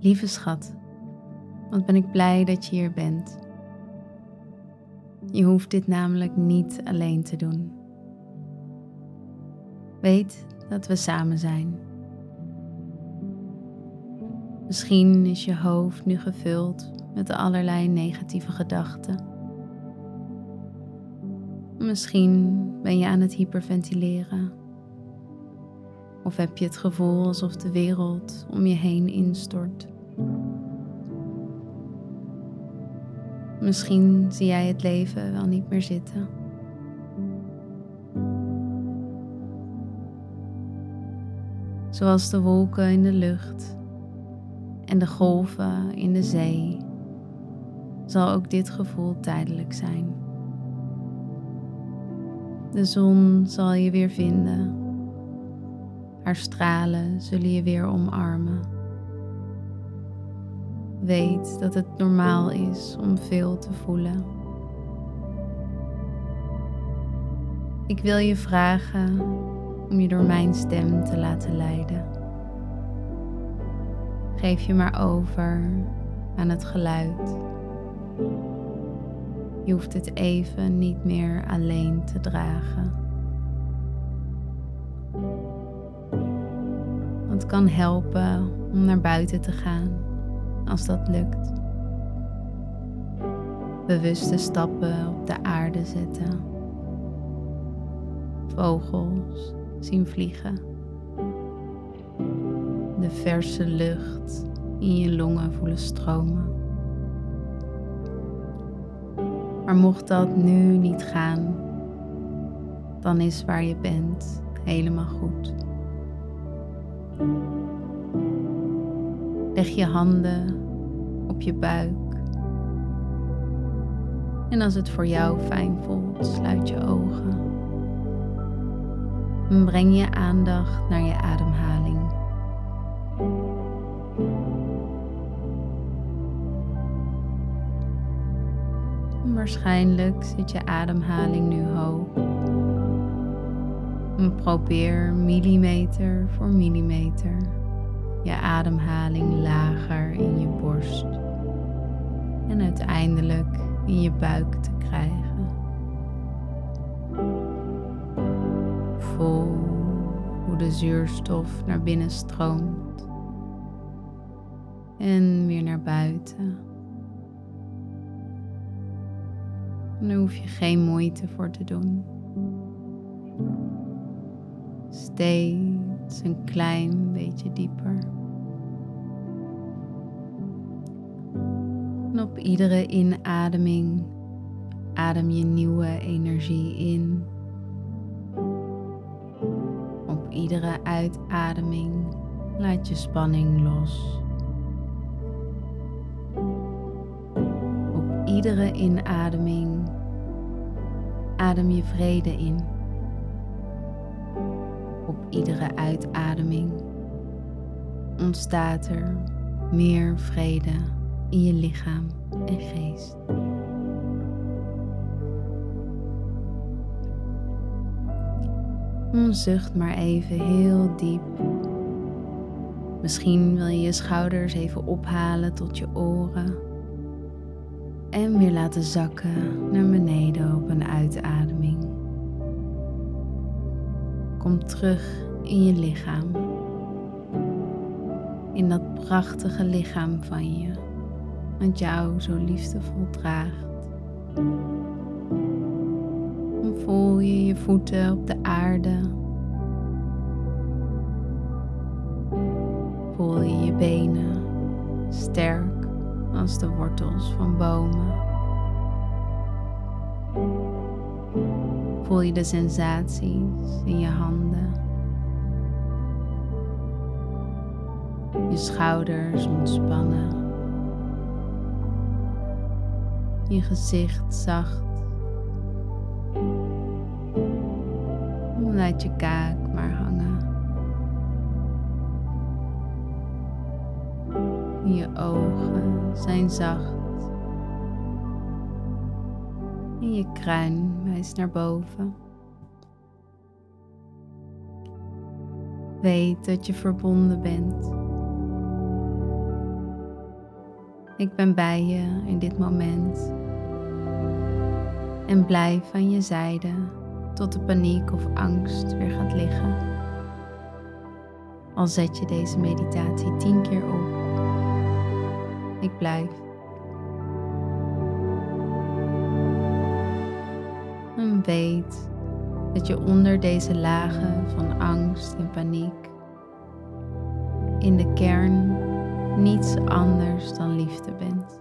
Lieve schat, wat ben ik blij dat je hier bent. Je hoeft dit namelijk niet alleen te doen. Weet dat we samen zijn. Misschien is je hoofd nu gevuld met allerlei negatieve gedachten. Misschien ben je aan het hyperventileren. Of heb je het gevoel alsof de wereld om je heen instort. Misschien zie jij het leven wel niet meer zitten. Zoals de wolken in de lucht en de golven in de zee, zal ook dit gevoel tijdelijk zijn. De zon zal je weer vinden. Haar stralen zullen je weer omarmen. Weet dat het normaal is om veel te voelen. Ik wil je vragen om je door mijn stem te laten leiden. Geef je maar over aan het geluid. Je hoeft het even niet meer alleen te dragen. Het kan helpen om naar buiten te gaan als dat lukt. Bewuste stappen op de aarde zetten. Vogels zien vliegen. De verse lucht in je longen voelen stromen. Maar mocht dat nu niet gaan, dan is waar je bent helemaal goed. Leg je handen op je buik. En als het voor jou fijn voelt, sluit je ogen. En breng je aandacht naar je ademhaling. Waarschijnlijk zit je ademhaling nu hoog. En probeer millimeter voor millimeter je ademhaling lager in je borst en uiteindelijk in je buik te krijgen. Voel hoe de zuurstof naar binnen stroomt en weer naar buiten. En daar hoef je geen moeite voor te doen. Steeds een klein beetje dieper. En op iedere inademing adem je nieuwe energie in. Op iedere uitademing laat je spanning los. Op iedere inademing adem je vrede in. Op iedere uitademing ontstaat er meer vrede in je lichaam en geest. Zucht maar even heel diep. Misschien wil je je schouders even ophalen tot je oren. En weer laten zakken naar beneden op een uitademing. Kom terug in je lichaam. In dat prachtige lichaam van je wat jou zo liefdevol draagt. Voel je je voeten op de aarde. Voel je je benen sterk als de wortels van bomen. Voel je de sensaties in je handen. Je schouders ontspannen. Je gezicht zacht. Laat je kaak maar hangen. Je ogen zijn zacht. En je kruin wijst naar boven. Weet dat je verbonden bent. Ik ben bij je in dit moment. En blijf aan je zijde tot de paniek of angst weer gaat liggen. Al zet je deze meditatie tien keer op. Ik blijf. Weet dat je onder deze lagen van angst en paniek in de kern niets anders dan liefde bent.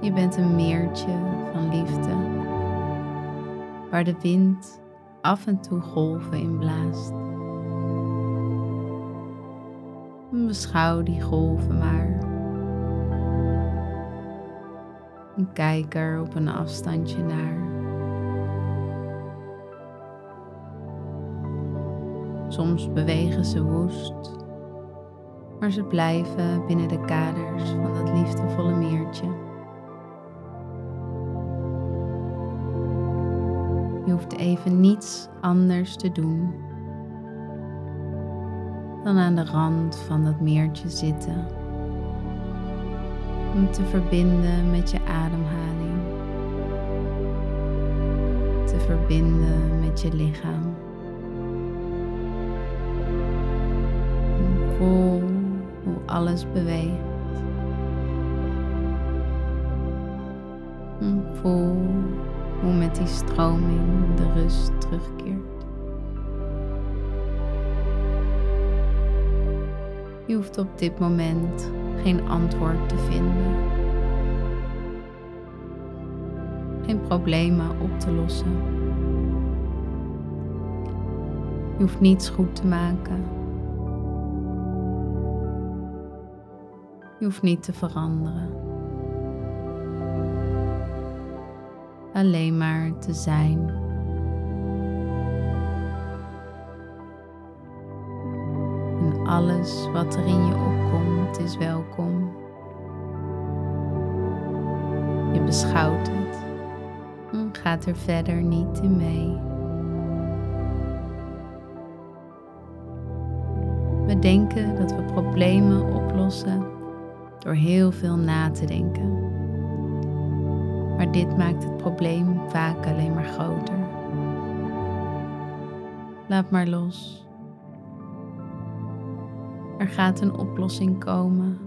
Je bent een meertje van liefde, waar de wind af en toe golven in blaast. Beschouw die golven maar. En kijk er op een afstandje naar. Soms bewegen ze woest, maar ze blijven binnen de kaders van dat liefdevolle meertje. Je hoeft even niets anders te doen dan aan de rand van dat meertje zitten. Om te verbinden met je ademhaling. Te verbinden met je lichaam. Voel hoe alles beweegt. Voel hoe met die stroming de rust terugkeert. Je hoeft op dit moment geen antwoord te vinden. Geen problemen op te lossen. Je hoeft niets goed te maken. Je hoeft niet te veranderen. Alleen maar te zijn. Alles wat er in je opkomt is welkom. Je beschouwt het en gaat er verder niet in mee. We denken dat we problemen oplossen door heel veel na te denken. Maar dit maakt het probleem vaak alleen maar groter. Laat maar los. Er gaat een oplossing komen.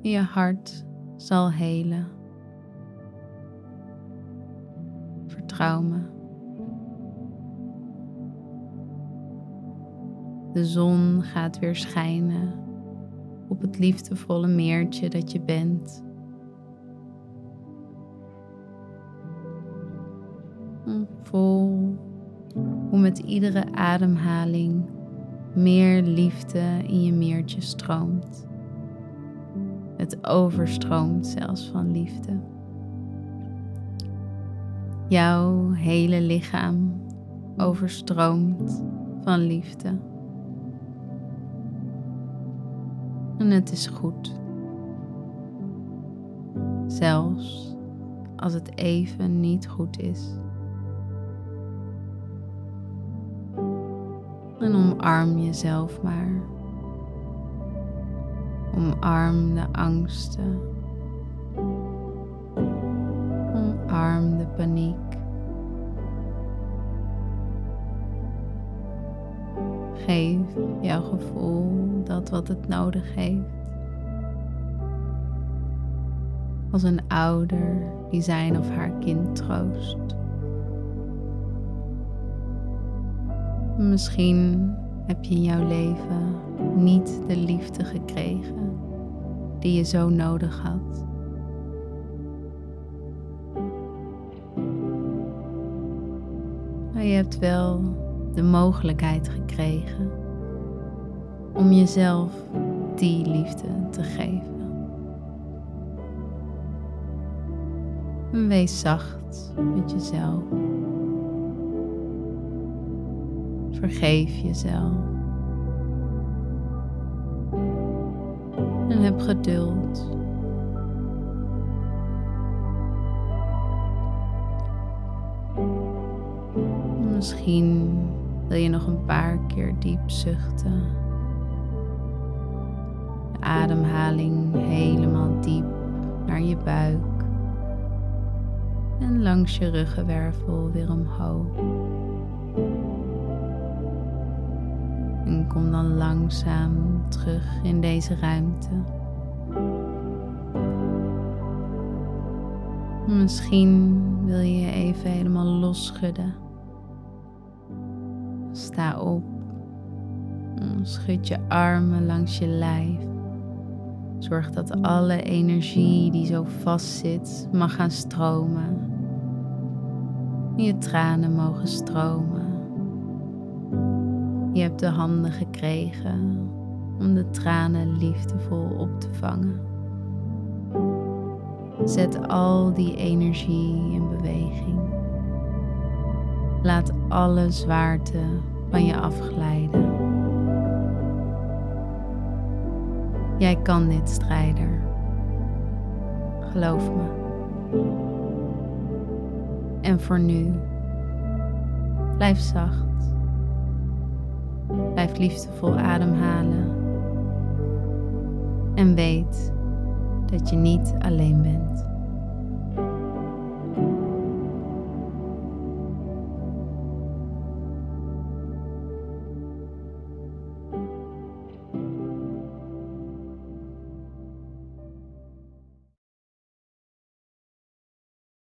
Je hart zal helen. Vertrouw me. De zon gaat weer schijnen op het liefdevolle meertje dat je bent. Voel hoe met iedere ademhaling meer liefde in je meertje stroomt. Het overstroomt zelfs van liefde. Jouw hele lichaam overstroomt van liefde. En het is goed. Zelfs als het even niet goed is. En omarm jezelf maar. Omarm de angsten. Omarm de paniek. Geef jouw gevoel dat wat het nodig heeft. Als een ouder die zijn of haar kind troost. Misschien heb je in jouw leven niet de liefde gekregen die je zo nodig had. Maar je hebt wel de mogelijkheid gekregen om jezelf die liefde te geven. Wees zacht met jezelf. Vergeef jezelf. En heb geduld. Misschien wil je nog een paar keer diep zuchten. De ademhaling helemaal diep naar je buik. En langs je ruggenwervel weer omhoog. En kom dan langzaam terug in deze ruimte. Misschien wil je je even helemaal losschudden. Sta op. Schud je armen langs je lijf. Zorg dat alle energie die zo vast zit mag gaan stromen. Je tranen mogen stromen. Je hebt de handen gekregen om de tranen liefdevol op te vangen. Zet al die energie in beweging. Laat alle zwaarte van je afglijden. Jij kan dit, strijder. Geloof me. En voor nu, blijf zacht. Blijf liefdevol ademhalen. En weet dat je niet alleen bent.